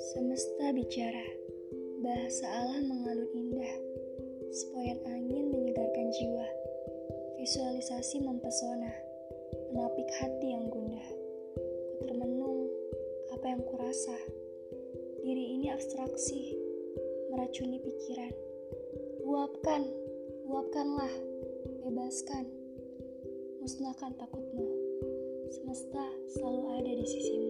Semesta bicara, bahasa Allah mengalun indah, sepoyan angin menyegarkan jiwa, visualisasi mempesona, menapik hati yang gundah. Ku termenung, apa yang kurasa, diri ini abstraksi, meracuni pikiran. Luapkan, luapkanlah, bebaskan, musnahkan takutmu. Semesta selalu ada di sisimu.